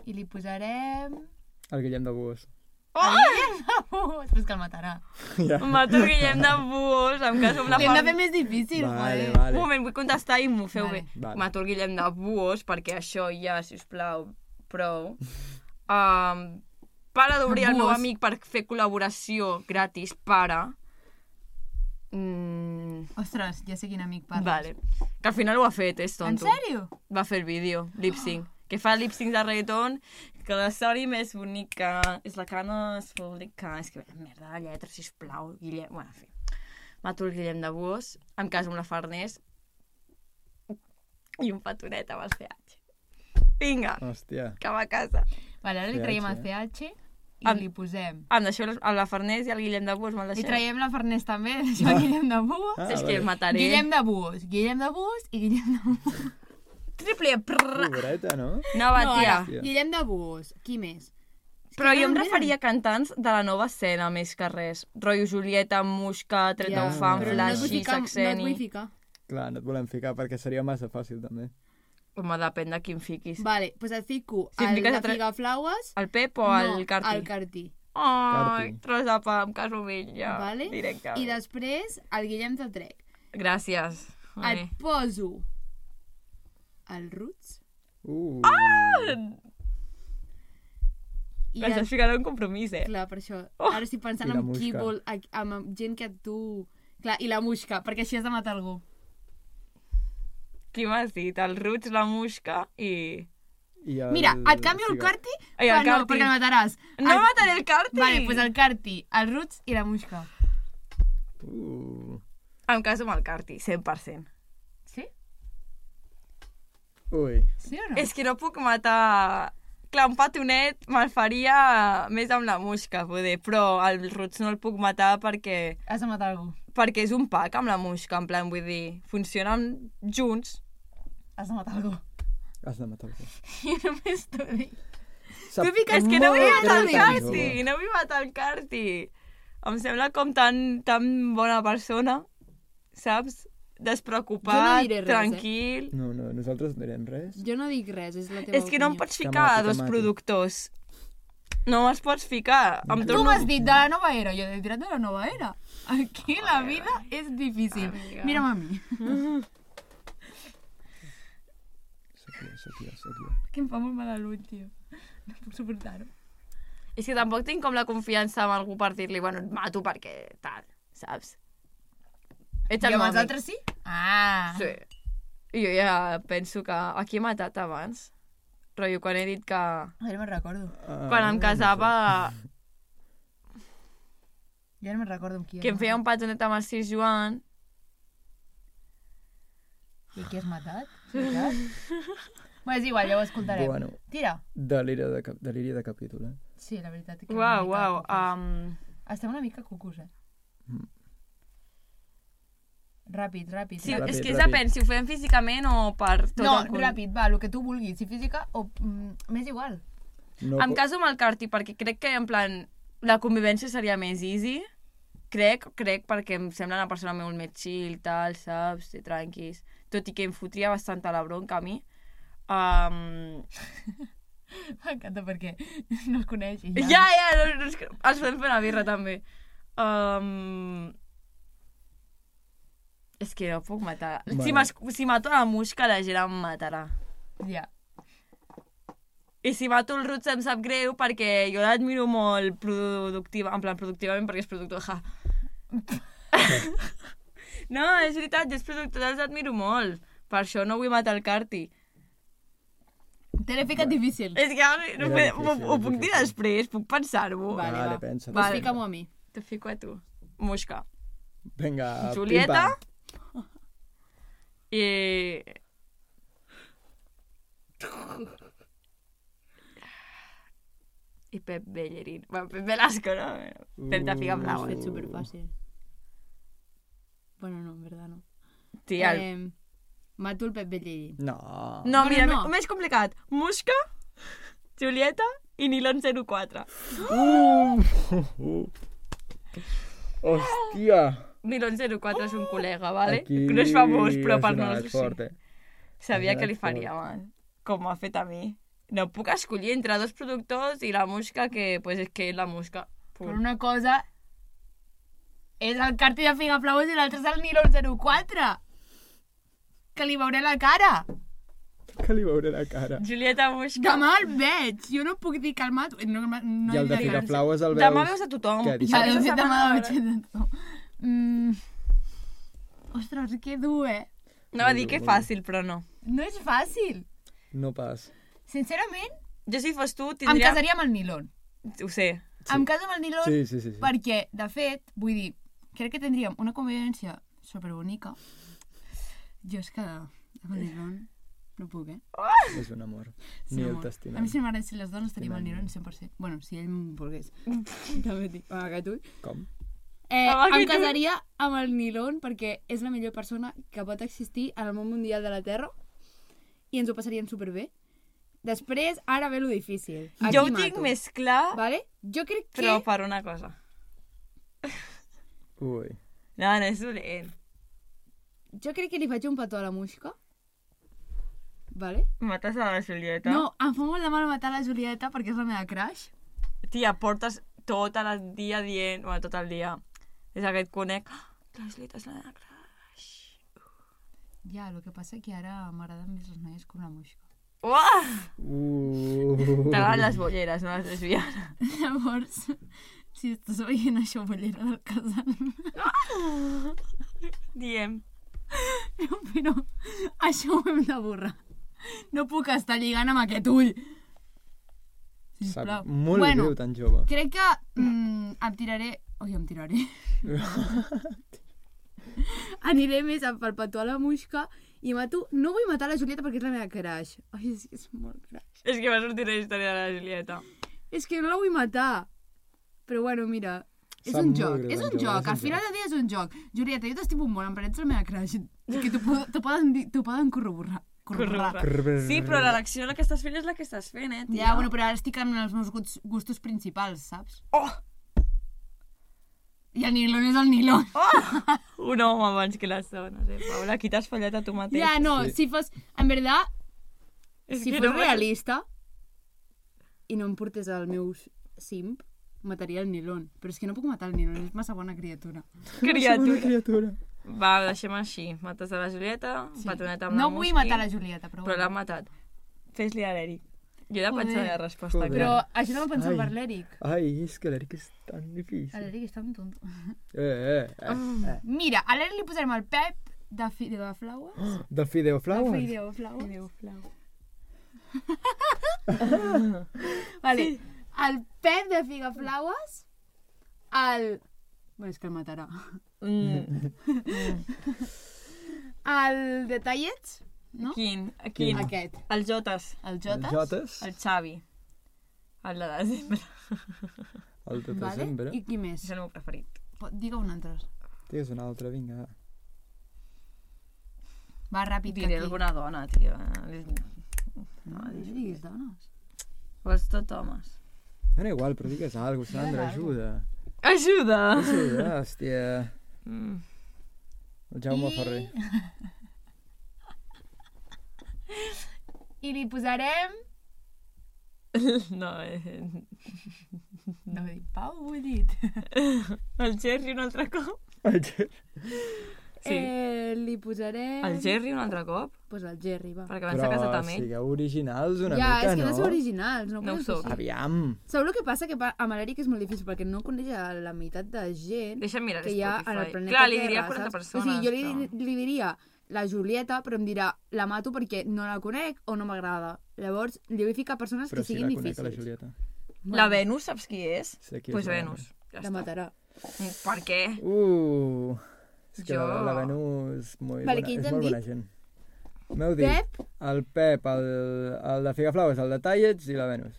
Speaker 5: I li posarem...
Speaker 3: El Guillem de Buos.
Speaker 5: Oh! Després que el matarà.
Speaker 3: Ja.
Speaker 2: Mato el Guillem de caso amb la
Speaker 5: Li hem de fer més difícil,
Speaker 3: Vale, vale.
Speaker 2: Un moment, vull contestar i m'ho feu
Speaker 5: Vale.
Speaker 2: bé.
Speaker 3: Vale.
Speaker 2: Mato Guillem de Buos, perquè això ja, si us plau, prou. Um, para d'obrir el meu amic per fer col·laboració gratis, para. Mm,
Speaker 5: Ostres, ja sé quin amic parles.
Speaker 2: vale. Que al final ho ha fet, és
Speaker 5: En
Speaker 2: tonto.
Speaker 5: sèrio?
Speaker 2: Va fer el vídeo, lip sync. Que fa lip sync de reggaeton, que la història més bonica és la que no es publica. És que, merda, de lletra, sisplau, Guillem... Bueno, en fi. Mato el Guillem de Buos, em caso amb la Farners i un petonet amb el CH. Vinga,
Speaker 3: Hòstia.
Speaker 2: que va a casa.
Speaker 5: Vale, ara li traiem el
Speaker 3: eh?
Speaker 5: CH i
Speaker 2: Em-
Speaker 5: li posem...
Speaker 2: Em deixeu a la Farners i el Guillem de Buos, me'l
Speaker 5: Li
Speaker 2: deixeu.
Speaker 5: traiem la Farners també, deixem el Guillem de Buos.
Speaker 3: Ah,
Speaker 2: és que mataré.
Speaker 5: Guillem de Buos, Guillem de Buos i Guillem de Buos.
Speaker 2: Triple prrr.
Speaker 3: Pobreta, no?
Speaker 2: No, va,
Speaker 6: No,
Speaker 2: tia.
Speaker 6: ara, Guillem de Buos. Qui més?
Speaker 2: Però jo em
Speaker 6: no,
Speaker 2: referia a cantants de la nova escena, més que res. Rotllo Julieta, Musca, Treta
Speaker 6: Ja,
Speaker 2: ja, Fan,
Speaker 3: però
Speaker 6: no et vull
Speaker 2: Flashy,
Speaker 6: ficar, no et
Speaker 2: Saxeni...
Speaker 6: vull ficar.
Speaker 3: Clar, no et volem ficar perquè seria massa fàcil, també.
Speaker 2: Home, depèn de qui em fiquis.
Speaker 6: Vale, doncs et fico
Speaker 2: Si em
Speaker 6: el
Speaker 2: fiques
Speaker 6: de
Speaker 2: tre-
Speaker 6: Figaflaues.
Speaker 2: El Pep o el Carti?
Speaker 6: el Cartí.
Speaker 2: Ai,
Speaker 3: Carti.
Speaker 2: tros de pa, em caso amb ja,
Speaker 6: vale?
Speaker 2: directament.
Speaker 6: I després el Guillem te'l trec.
Speaker 2: Gràcies.
Speaker 6: Et poso el Roots.
Speaker 3: Uh,
Speaker 6: I
Speaker 2: Estàs
Speaker 6: el...
Speaker 2: ficant un compromís, eh?
Speaker 6: Clar, per això.
Speaker 2: Oh!
Speaker 6: Ara estic pensant en qui vol... Amb, gent que tu... Clar, i la Muixca, perquè així has de matar algú.
Speaker 2: Qui m'has dit? El Roots, la Musca i...
Speaker 3: i el...
Speaker 5: Mira, et canvio el Carti,
Speaker 2: Ai, el
Speaker 5: però no,
Speaker 2: Carti.
Speaker 5: perquè el mataràs.
Speaker 2: No
Speaker 5: El-
Speaker 2: mataré el Carti!
Speaker 5: Vale, pues el Carti, el Roots i la Muixca.
Speaker 3: Uh,
Speaker 2: Em caso amb el Carti, 100%.
Speaker 3: Ui,
Speaker 5: Sí o no?
Speaker 2: És que no puc matar... Clar, un petonet me'l faria més amb la Musca, poder, però el Roots no el puc matar perquè,
Speaker 5: Has de matar algú.
Speaker 2: perquè és un pack amb la Musca, en plan, vull dir, funcionen junts.
Speaker 5: Has de matar algú.
Speaker 3: has de matar algú.
Speaker 5: I només t'ho dic.
Speaker 3: Sap
Speaker 2: Tu fiques que no vull matar el Carti, no vull matar el Carti. Em sembla com tan, tan bona persona, saps? Despreocupat,
Speaker 6: Jo no diré res, eh?
Speaker 2: tranquil...
Speaker 3: No, no, nosaltres no direm res.
Speaker 6: Jo no dic res, és la teva
Speaker 2: És que no em
Speaker 6: opinió.
Speaker 2: pots ficar a dos productors. No me'ls pots ficar. Em
Speaker 5: Tu
Speaker 2: torno...
Speaker 5: m'has dit de la nova era, jo he tirat de la nova era. Aquí la vida és difícil.
Speaker 2: Amiga.
Speaker 5: Mira'm a mi.
Speaker 3: Soc jo, soc jo, soc jo.
Speaker 5: Que em fa molt mal a l'ull, tio. No puc suportar-ho.
Speaker 2: És que tampoc tinc com la confiança amb algú per dir-li, bueno, et mato perquè tal, saps? Ets
Speaker 5: I
Speaker 2: el
Speaker 5: amb
Speaker 2: meu
Speaker 5: els altres sí? Ah.
Speaker 2: Sí. I jo ja penso que... A qui he matat abans? Rotllo, quan he dit que...
Speaker 5: Ja no me'n recordo.
Speaker 3: Ah,
Speaker 2: Quan em casava...
Speaker 5: Ja no me'n recordo amb qui.
Speaker 2: Que em feia un petonet amb el Sis Joan.
Speaker 5: I qui has matat? Bé, és igual, ja ho escoltarem.
Speaker 3: Bueno,
Speaker 5: Tira.
Speaker 3: deliri de, cap- deliri de capítol, eh?
Speaker 5: Sí, la veritat. Que
Speaker 2: Uau, uau. Um...
Speaker 5: Estem una mica cucus, eh? Ràpid, ràpid.
Speaker 2: Sí,
Speaker 3: Ràpid,
Speaker 2: és que és
Speaker 3: ràpid.
Speaker 2: depèn si ho fem físicament o per tot
Speaker 5: no,
Speaker 2: el cul.
Speaker 5: ràpid, va, el que tu vulguis, si física o... Mm, M'és igual.
Speaker 3: No
Speaker 2: Em caso amb el Carti perquè crec que, en plan, la convivència seria més easy. Crec, crec, perquè em sembla una persona molt més chill, tal, saps? Té tranquis. Tot i que em fotria bastant a la bronca a mi. Um...
Speaker 5: M'encanta perquè no els coneix i
Speaker 2: Ja, ja, no, no, els podem fer una birra, també. Um... És que no puc matar.
Speaker 3: Bueno.
Speaker 2: Si, si mato la musca, la gent em matarà.
Speaker 5: Ja.
Speaker 2: I si mato el Roots em sap greu perquè jo l'admiro molt productiva, en plan productivament perquè és productor, ja. no, és veritat, jo els productors els admiro molt. Per això no vull matar el Carti.
Speaker 5: Te l'he ficat difícil.
Speaker 2: És que ara no,
Speaker 3: Era difícil,
Speaker 2: ho, ho puc dir
Speaker 3: difícil.
Speaker 2: després, puc pensar-ho.
Speaker 6: Vale,
Speaker 3: Vale,
Speaker 6: va.
Speaker 3: pensa.
Speaker 2: Vale.
Speaker 6: Fica-m'ho a mi.
Speaker 2: Te fico a tu. Musca.
Speaker 3: Vinga,
Speaker 2: Julieta?
Speaker 3: pim-pam.
Speaker 2: I... I Pep Bellerín. Bueno, Pep Velasco, no? Pep de figa
Speaker 5: Ho has
Speaker 2: blava.
Speaker 5: fet superfàcil. Bueno, no, en verdad no.
Speaker 2: Tia, el...
Speaker 5: Eh, mato el Pep Bellerín.
Speaker 3: No.
Speaker 2: No,
Speaker 5: Bueno,
Speaker 2: mira,
Speaker 5: no.
Speaker 2: no. més complicat. Musca, Julieta i Nilon 04.
Speaker 3: Uh. Hòstia.
Speaker 2: Nilon 04 és un col·lega, vale?
Speaker 3: Aquí
Speaker 2: No és famós, però per nosaltres
Speaker 3: fort,
Speaker 2: sí.
Speaker 3: eh?
Speaker 2: Sabia que li faria
Speaker 3: fort.
Speaker 2: mal, com m'ha fet a mi. No puc escollir entre dos productors i la musca, que pues, és que és la musca.
Speaker 4: Però una cosa és el carti de Figaflaues i l'altre és el Nilon 04. Que li veuré la cara.
Speaker 3: Que li veuré la cara.
Speaker 2: Julieta Musca.
Speaker 4: Demà el veig. Jo no puc dir calmat. No, no, no
Speaker 3: I el de. Figaflaues el veus...
Speaker 2: Demà veus a tothom.
Speaker 3: Què,
Speaker 4: Ja,
Speaker 3: dissabte?
Speaker 4: de fet, demà veig a tothom. Mm. Ostres, que dur, eh?
Speaker 2: No va dir que fàcil, però no.
Speaker 4: No és fàcil.
Speaker 3: No pas.
Speaker 4: Sincerament,
Speaker 2: Jo si fos tu
Speaker 4: em
Speaker 2: tindria...
Speaker 4: casaria amb el Nilon.
Speaker 2: Ho sé.
Speaker 4: Sí. Em caso amb el Nilon
Speaker 3: Sí, sí, sí. sí.
Speaker 4: perquè, de fet, vull dir, crec que tindríem una convivència superbonica. Jo és que amb el Nilon no puc, eh?
Speaker 3: És un amor.
Speaker 4: Sí,
Speaker 3: Ni el
Speaker 4: amor. A
Speaker 3: t'estimem.
Speaker 4: mi si m'agradessin les dones al
Speaker 3: Estimem.
Speaker 4: Nilon 100%. Bueno, si ell em volgués. També et dic.
Speaker 5: Que tu.
Speaker 3: Com?
Speaker 5: Eh,
Speaker 2: Ah,
Speaker 5: em casaria amb el Nilon perquè és la millor persona que pot existir en el món mundial de la Terra i ens ho passaríem superbé. Després, ara ve lo difícil. Aquí
Speaker 2: jo ho
Speaker 5: mato.
Speaker 2: tinc més clar,
Speaker 5: Vale? Jo crec que...
Speaker 2: però per una cosa.
Speaker 3: Ui.
Speaker 2: No, no és dolent.
Speaker 5: Jo crec que li faig un petó a la musca. Vale?
Speaker 2: Mates a la Julieta.
Speaker 4: No, em fa molt de mal matar la Julieta perquè és la meva crush.
Speaker 2: Tia, portes tot el dia dient... Bueno, tot el dia. És aquest conec... "Ah, Julieta és la crush.
Speaker 4: Ja, el que passa que ara m'agraden més les noies com la musca.
Speaker 2: Uah!
Speaker 3: Uh.
Speaker 2: T'agraden les bolleres, no les lesbianes.
Speaker 4: Llavors, si estàs veient això, bollera del casal,
Speaker 2: Diem.
Speaker 4: no, però això ho hem de borrar. No puc estar lligant amb aquest ull. Sisplau.
Speaker 3: Sap molt
Speaker 4: bueno,
Speaker 3: greu, tan jove.
Speaker 4: Crec que mm, em tiraré... Ui, em tiraré.
Speaker 5: Aniré més a a la musca i mato... No vull matar la Julieta perquè és la meva crush. Ai, és, és molt crush.
Speaker 2: És que va sortir la història de la Julieta.
Speaker 5: És que no la vull matar. Però bueno, mira...
Speaker 4: És
Speaker 3: Sap
Speaker 4: un joc,
Speaker 3: greu,
Speaker 4: és
Speaker 3: tan
Speaker 4: un joc. Al final del dia és un joc. Julieta, jo t'estimo molt, em ets la meva crush. Que t'ho t'ho poden, dir- poden corroborar. corroborar.
Speaker 2: Sí, però l'elecció la que estàs fent és la que estàs fent, eh, tia?
Speaker 4: Ja, bueno, però ara estic en els meus gustos, gustos principals, saps?
Speaker 2: Oh!
Speaker 4: I el nilon és el nilon.
Speaker 2: Un home abans que les dones, eh, Paula? Aquí t'has fallat a tu mateix.
Speaker 5: Ja, no,
Speaker 3: Sí.
Speaker 5: si fos... En verdad,
Speaker 2: És
Speaker 5: si
Speaker 2: que
Speaker 5: fos
Speaker 2: no-
Speaker 5: realista i no em portés el meu simp, mataria el nilon. Però és que no puc matar el nilon, és massa bona criatura.
Speaker 3: Una
Speaker 2: Criatura.
Speaker 3: criatura.
Speaker 2: Va, deixem així. Mates a la Julieta, sí. petoneta amb
Speaker 4: No
Speaker 2: la
Speaker 4: vull
Speaker 2: Musqui,
Speaker 4: matar la Julieta, però...
Speaker 2: Però l'ha matat. Fes-li a l'Eric. Jo he de pensar
Speaker 4: Joder.
Speaker 2: la resposta.
Speaker 3: Joder.
Speaker 5: Però això no m'ho pensava
Speaker 3: Ai.
Speaker 5: per l'Eric.
Speaker 3: Ai, és que l'Eric és tan difícil.
Speaker 4: L'Eric està un tonto.
Speaker 3: Eh, eh, eh, eh.
Speaker 4: Mira, a l'Eric li posarem el Pep de, fi, de Flowers.
Speaker 3: Del Fideo Flowers?
Speaker 5: Video flower.
Speaker 4: Déu, flau.
Speaker 5: Vale. El Pep de Figaflaues, el... Bueno, és que el matarà.
Speaker 2: Mm.
Speaker 5: El de Tallets, no?
Speaker 2: Quin? Quin?
Speaker 5: Aquest.
Speaker 2: Els Jotes.
Speaker 4: El
Speaker 3: El
Speaker 4: Jotes.
Speaker 3: Jotes,
Speaker 2: El Xavi. El de desembre.
Speaker 3: el de
Speaker 5: Vale?
Speaker 3: desembre.
Speaker 5: I qui més?
Speaker 2: És el meu preferit.
Speaker 4: Digue un altre.
Speaker 3: Digues un altre, vinga. va.
Speaker 4: Ràpid, que
Speaker 2: Diré
Speaker 4: aquí.
Speaker 2: alguna dona, tio. No,
Speaker 4: No diguis dones.
Speaker 2: vols tot homes.
Speaker 3: Dona igual, però digues alguna cosa, Sandra, ajuda.
Speaker 2: Ajuda!
Speaker 3: Ajuda, hòstia.
Speaker 2: Mm.
Speaker 3: El Jaume
Speaker 4: I-
Speaker 3: Ferrer.
Speaker 4: I li posarem...
Speaker 2: No, eh...
Speaker 4: No ho dic, Pau, ho he dit.
Speaker 2: El Jerry un altre cop?
Speaker 3: El Ger-
Speaker 2: Sí.
Speaker 5: Eh, li posarem...
Speaker 2: El Jerry un altre cop?
Speaker 5: Pues el Jerry, va.
Speaker 2: Perquè abans s'ha casat amb ell.
Speaker 3: sigueu originals una
Speaker 5: ja,
Speaker 3: mica,
Speaker 5: és que no
Speaker 3: no?
Speaker 5: sou originals. No,
Speaker 2: No ho sou.
Speaker 5: així.
Speaker 3: Aviam.
Speaker 5: Sabeu el que passa? Que amb l'Eric és molt difícil perquè no coneix la meitat de gent
Speaker 2: Deixa'm mirar
Speaker 5: que hi ha en el planeta
Speaker 2: Clar, li
Speaker 5: Terra,
Speaker 2: diria 40
Speaker 5: saps?
Speaker 2: persones.
Speaker 5: O sigui, jo li,
Speaker 2: però-
Speaker 5: li diria la Julieta, però em dirà la mato perquè no la conec o no m'agrada. Llavors, li vull ficar persones
Speaker 3: Però
Speaker 5: que
Speaker 3: si
Speaker 5: siguin
Speaker 3: la conec, a la
Speaker 5: difícils.
Speaker 3: Julieta.
Speaker 2: La Venus, saps qui és?
Speaker 3: Sé qui
Speaker 2: Pues
Speaker 3: és la
Speaker 2: Venus. Ja
Speaker 5: La
Speaker 2: està.
Speaker 5: matarà.
Speaker 2: Per què?
Speaker 3: Uh, és que
Speaker 2: Jo-
Speaker 3: la, la Venus molt
Speaker 5: Vale,
Speaker 3: bona, és molt
Speaker 5: dit?
Speaker 3: bona gent. M'heu dit
Speaker 5: Pep?
Speaker 3: el Pep, el, el de Figaflaues, el de Tallets i la Venus.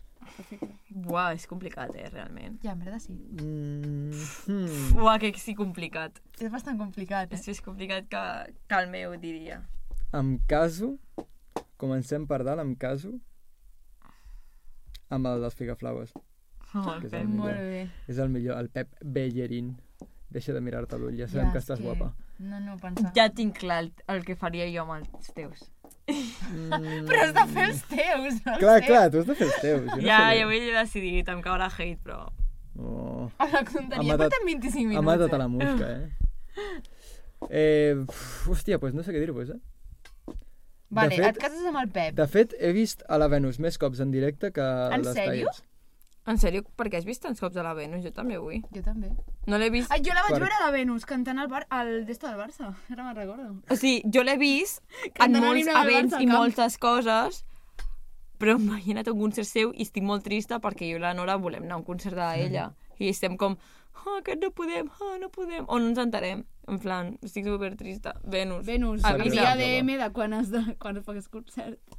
Speaker 2: Buah, és complicat, eh, realment.
Speaker 5: Ja, en veritat sí.
Speaker 3: Mm, hmm.
Speaker 2: Buah, que sí complicat.
Speaker 5: És bastant complicat,
Speaker 2: És més complicat que, que el meu, diria.
Speaker 3: Em caso, comencem per dalt, em caso amb el dels Figaflaues.
Speaker 2: Oh, Pep.
Speaker 3: el millor.
Speaker 5: Molt bé.
Speaker 3: És el millor, el Pep Bellerín. Deixa de mirar-te l'ull, ja sabem
Speaker 5: Ja,
Speaker 3: que estàs
Speaker 5: que-
Speaker 3: guapa.
Speaker 5: No, no, pensar.
Speaker 2: Ja tinc clar el, el que faria jo amb els teus.
Speaker 3: Mm,
Speaker 5: Però has de fer els teus, no els
Speaker 3: Clar,
Speaker 5: teus.
Speaker 3: clar, tu has de fer els teus. Jo no
Speaker 2: Ja, ja ho he decidit, em caurà hate, però...
Speaker 3: Oh.
Speaker 5: A la
Speaker 3: Ha
Speaker 5: contaria
Speaker 3: matat-
Speaker 5: portem 25 minuts.
Speaker 3: Ha matat a
Speaker 5: eh?
Speaker 3: la mosca, eh? eh uf, hòstia, doncs no sé què dir-vos, eh?
Speaker 5: Vale,
Speaker 3: de fet-
Speaker 5: et cases amb el Pep.
Speaker 3: De fet, he vist a la Venus més cops en directe que
Speaker 5: En
Speaker 3: les
Speaker 5: sèrio?
Speaker 2: En sèrio, per què has vist tants cops a la Venus? Jo també vull.
Speaker 5: Jo també.
Speaker 2: No l'he vist...
Speaker 5: Ai, jo la vaig
Speaker 3: Per-
Speaker 5: veure a la Venus cantant al bar, al d'esto del Barça. Ara me'n recordo.
Speaker 2: O sigui, jo l'he vist en
Speaker 5: Cantant
Speaker 2: molts events
Speaker 5: Barça
Speaker 2: i moltes coses, però a un concert seu i estic molt trista perquè jo i la Nora volem anar a un concert d'ella. I estem com, oh, aquest no podem, oh, no podem. O no ens entarem. En plan, estic super trista. Venus.
Speaker 5: Venus,
Speaker 2: Avisa.
Speaker 5: envia DM de quan has de, quan es fa aquest concert.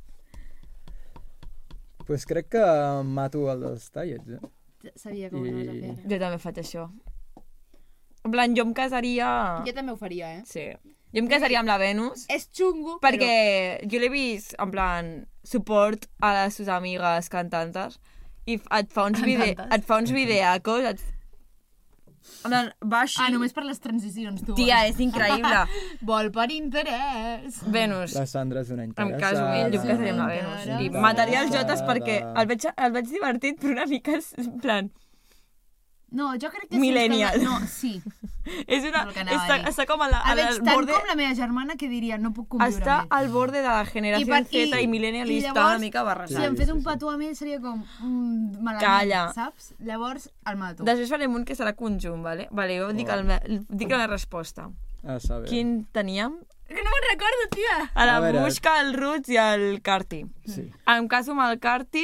Speaker 3: Pues crec que mato el dels tallets, eh?
Speaker 5: Sabia que ho anaves a fer. ara.
Speaker 2: Jo també faig això. En plan, jo em casaria...
Speaker 5: Jo també ho faria, eh?
Speaker 2: Sí. Jo em casaria amb la Venus
Speaker 5: És xungo,
Speaker 2: perquè jo l'he vist, en plan, suport a les seves amigues cantantes i et fa uns, vide
Speaker 5: Cantantes.
Speaker 2: et fa uns videacos, et... En plan, va així...
Speaker 5: Ah, només per les transicions, tu.
Speaker 2: Tia, és increïble.
Speaker 5: Vol per interès.
Speaker 2: Venus,
Speaker 3: La Sandra és una
Speaker 2: em
Speaker 3: interessada.
Speaker 2: caso amb ell, jo casaria amb la Venus. I mataria els jotes perquè el veig, el veig divertit, però una mica en plan,
Speaker 5: No, jo crec que
Speaker 2: Millennial.
Speaker 5: Sí, no, sí.
Speaker 2: és una...
Speaker 5: A
Speaker 2: Està, està com a la, a la,
Speaker 5: veig
Speaker 2: al
Speaker 5: tant
Speaker 2: borde...
Speaker 5: com la meva germana que diria no puc conviure
Speaker 2: Està
Speaker 5: ell.
Speaker 2: al borde de la generació
Speaker 5: per-
Speaker 2: Z i, millennial i,
Speaker 5: i
Speaker 2: està
Speaker 5: llavors,
Speaker 2: una mica barrejat.
Speaker 5: Si em fet
Speaker 3: sí,
Speaker 5: un petó amb ell seria com mm, malament,
Speaker 2: Calla.
Speaker 5: saps? Llavors el mato.
Speaker 2: Després farem un que serà conjunt, vale? Vale, jo dic, el, dic la resposta.
Speaker 3: A saber.
Speaker 2: Quin teníem?
Speaker 5: Que no me'n recordo, tia!
Speaker 2: A la
Speaker 3: A veure.
Speaker 2: Muixca, el Roots i el Carti.
Speaker 3: Sí.
Speaker 2: Em caso amb el Carti,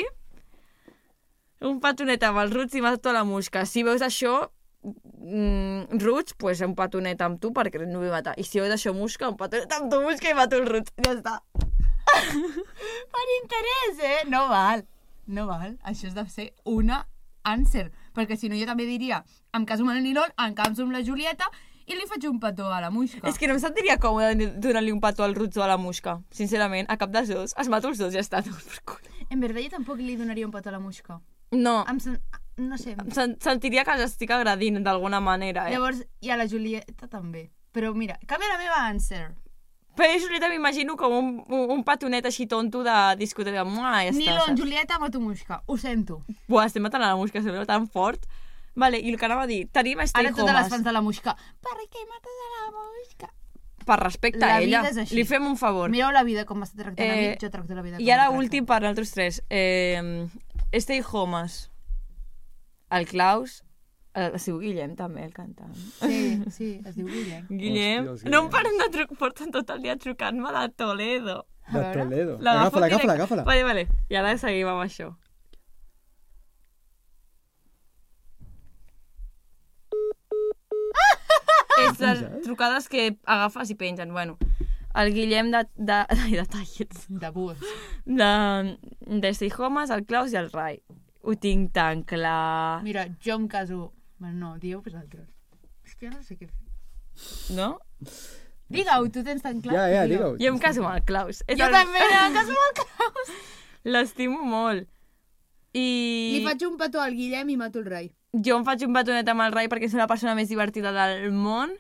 Speaker 2: un petonet amb el Roots i mato la Muixca. Si veus això, mm, Roots, pues un petonet amb tu perquè no vull matar. I si veus això Muixca, un petonet amb tu Muixca i mato el Roots. Ja està.
Speaker 5: Per interès, eh? No val. No val. Això és de ser una answer. Perquè si no jo també diria em caso amb el Nilon, em caso amb la Julieta i li faig un petó a la Muixca.
Speaker 2: És que no em sentiria còmode donant-li un petó al Roots o a la Muixca. Sincerament, a cap dels dos. Es mato els dos i ja està. tot per cul.
Speaker 5: En veritat jo tampoc li donaria un petó a la Muixca.
Speaker 2: No,
Speaker 5: Em sen... No sé.
Speaker 2: em sen sentiria que l'estic agradint d'alguna manera, eh?
Speaker 5: Llavors, i a la Julieta també. Però mira, canvia la meva answer.
Speaker 2: Però jo, Julieta, m'imagino com un, un, un petonet així tonto de discoteca. Mua, ja està.
Speaker 5: Nilon,
Speaker 2: saps?
Speaker 5: Julieta. Ho sento.
Speaker 2: Buah, estem matant a la música, sembla tan fort. Vale, i el que anava a dir, tenim
Speaker 5: Ara
Speaker 2: stay
Speaker 5: totes les
Speaker 2: homes.
Speaker 5: fans de la Muixca. Per què mates a la Muixca?
Speaker 2: Per respecte
Speaker 5: La
Speaker 2: a ella. Li fem un favor.
Speaker 5: Mireu la vida com m'està tractant a mi,
Speaker 2: Eh,
Speaker 5: jo tracto la vida com
Speaker 2: I ara últim per nosaltres tres. Eh, stay homes. El Klaus, es diu Guillem també, el cantant.
Speaker 5: Sí, sí, es diu Guillem.
Speaker 2: Guillem.
Speaker 3: Hòstia,
Speaker 2: no em paren de trucar, porten tot el dia trucant-me de Toledo.
Speaker 3: De. Toledo. Agafa-la, agafa-la, agafa-la.
Speaker 2: Vale, vale. I ara seguim amb això. És les trucades que agafes i pengen. Bueno, el Guillem de, de, ai, de tallets.
Speaker 5: De bus.
Speaker 2: De, de Stay Homes, el Klaus i el Rai. Ho tinc tan clar.
Speaker 5: Mira, jo em caso... Bueno, no, dieu vosaltres. És que no sé què fer.
Speaker 2: No?
Speaker 5: Digue-ho, tu tens tan clar.
Speaker 3: Ja, ja,
Speaker 5: Digue-ho.
Speaker 2: Jo em caso amb el Klaus. És
Speaker 5: Jo
Speaker 2: el...
Speaker 5: també, em caso amb el Klaus.
Speaker 2: L'estimo molt. I...
Speaker 5: Li faig un petó al Guillem i mato el Rai.
Speaker 2: Jo em faig un batonet amb el Rai perquè és la persona més divertida del món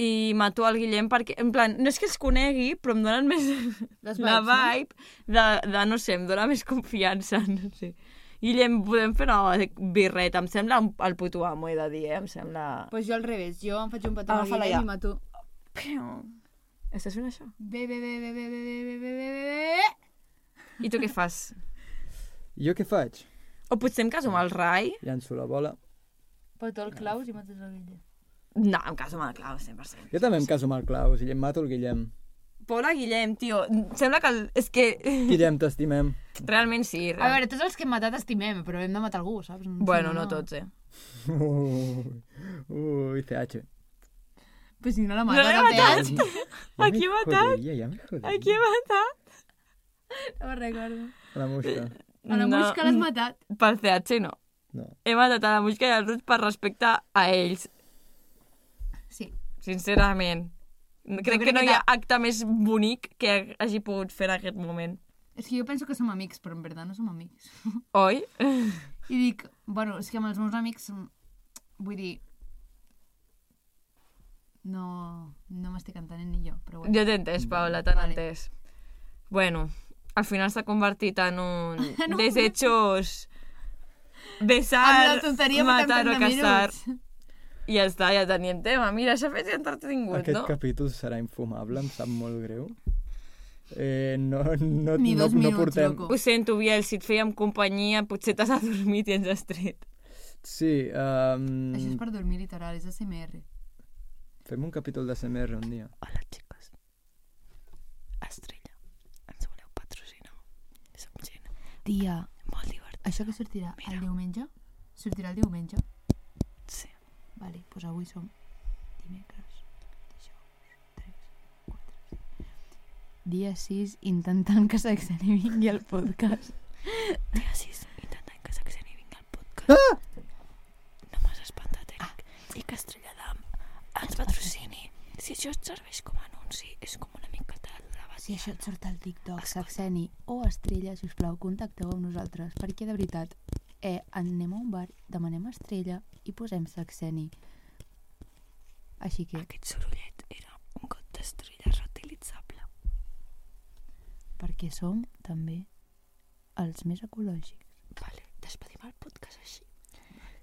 Speaker 2: i mato el Guillem perquè, en plan, no és que els conegui, però em donen més
Speaker 5: Les
Speaker 2: la
Speaker 5: vibes, no?
Speaker 2: vibe de, de, no sé, em dona més confiança, no sé. Guillem, podem fer una birreta, em sembla un- el puto amo, he de dir, eh? Em sembla...
Speaker 5: Doncs pues jo al revés, jo em faig un petó al
Speaker 2: Agafa-la
Speaker 5: Guillem
Speaker 2: ja.
Speaker 5: i mato...
Speaker 2: Però... Estàs fent això?
Speaker 5: Bé, bé, bé, bé, bé, bé, bé, bé, bé, bé, bé.
Speaker 2: I tu què fas?
Speaker 3: Jo què faig?
Speaker 2: O potser em caso amb el Rai?
Speaker 3: Llanço la bola.
Speaker 5: Petó el Klaus i mates el Guillem.
Speaker 2: No, em caso amb el Klaus, 100%.
Speaker 3: Jo també em caso amb el Klaus i em mato el Guillem.
Speaker 2: Pobre Guillem, tio. Sembla que... El... És que...
Speaker 3: Guillem, t'estimem.
Speaker 2: Realment sí.
Speaker 5: A
Speaker 2: Real...
Speaker 5: veure, tots els que hem matat estimem, però hem de matar algú, saps?
Speaker 2: Bueno, no tots, eh.
Speaker 3: Ui, ui, CH.
Speaker 5: Pues si no la
Speaker 2: No l'he
Speaker 5: no
Speaker 2: matat.
Speaker 3: Ja
Speaker 2: Aquí he matat.
Speaker 3: joderia, ja me joderia.
Speaker 2: Aquí he matat.
Speaker 5: No me'n recordo.
Speaker 3: La mosca.
Speaker 5: A la mosca l'has matat.
Speaker 2: Per CH no.
Speaker 3: No.
Speaker 2: He matat a la Muixca i al Ruig per respecte a ells,
Speaker 5: Sí.
Speaker 2: sincerament. Crec,
Speaker 5: crec
Speaker 2: que no
Speaker 5: que
Speaker 2: hi ha acte més bonic que hagi pogut fer en aquest moment.
Speaker 5: És que jo penso que som amics, però en veritat no som amics.
Speaker 2: Oi?
Speaker 5: I dic, bueno, és que amb els meus amics, vull dir, no, no m'estic entenent ni jo, però bueno.
Speaker 2: Jo t'he entès, Paula, t'han
Speaker 5: Vale.
Speaker 2: entès. Bueno, al final s'ha convertit en un
Speaker 5: En un-
Speaker 2: desechos
Speaker 5: Amb
Speaker 2: besar, matar o
Speaker 5: 80
Speaker 2: casar. I ja està, ja teníem tema. Mira, s'ha fet entretingut,
Speaker 3: Aquest
Speaker 2: no?
Speaker 3: capítol serà infumable, em sap molt greu. Eh, no, no,
Speaker 5: Ni
Speaker 3: no,
Speaker 5: dos
Speaker 3: no
Speaker 5: minuts,
Speaker 3: portem...
Speaker 5: loco.
Speaker 2: Ho sento, Biel, si et fèiem companyia, potser t'has adormit i ens has tret.
Speaker 3: Sí, um,
Speaker 5: Això és per dormir literal, és ASMR.
Speaker 3: fem un capítol de CMR un dia.
Speaker 2: Hola. Estrella, ens voleu patrocinar? Som
Speaker 5: Tia,
Speaker 2: molt divertida.
Speaker 5: això que sortirà
Speaker 2: Mira.
Speaker 5: el diumenge? Sortirà el diumenge?
Speaker 2: Sí.
Speaker 5: Vale, doncs avui som dimecres, dijous, 3, 4, 5. Dia 6, intentant que vingui al podcast.
Speaker 2: Dia 6, intentant que s'acceni vingui al podcast. Ah! No m'has espantat, Eric. I que Estrella d'Am ens patrocini. Si això et serveix com a anunci, és com una miqueta de la
Speaker 5: Si això et surt al TikTok, Saxeni o Estrella, si us plau, contacteu amb nosaltres, perquè de veritat, eh, anem a un bar, demanem Estrella i posem Saxeni. Així que,
Speaker 2: Aquest sorollet era un got d'estrella reutilitzable.
Speaker 5: perquè som també els més ecològics.
Speaker 2: Vale, despedim el podcast així.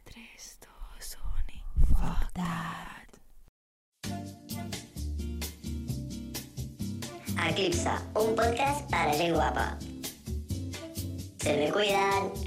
Speaker 2: 3, 2, 1 i...
Speaker 5: Fuck that!
Speaker 1: Eclipse, un podcast para gent guapa. Se me cuidan.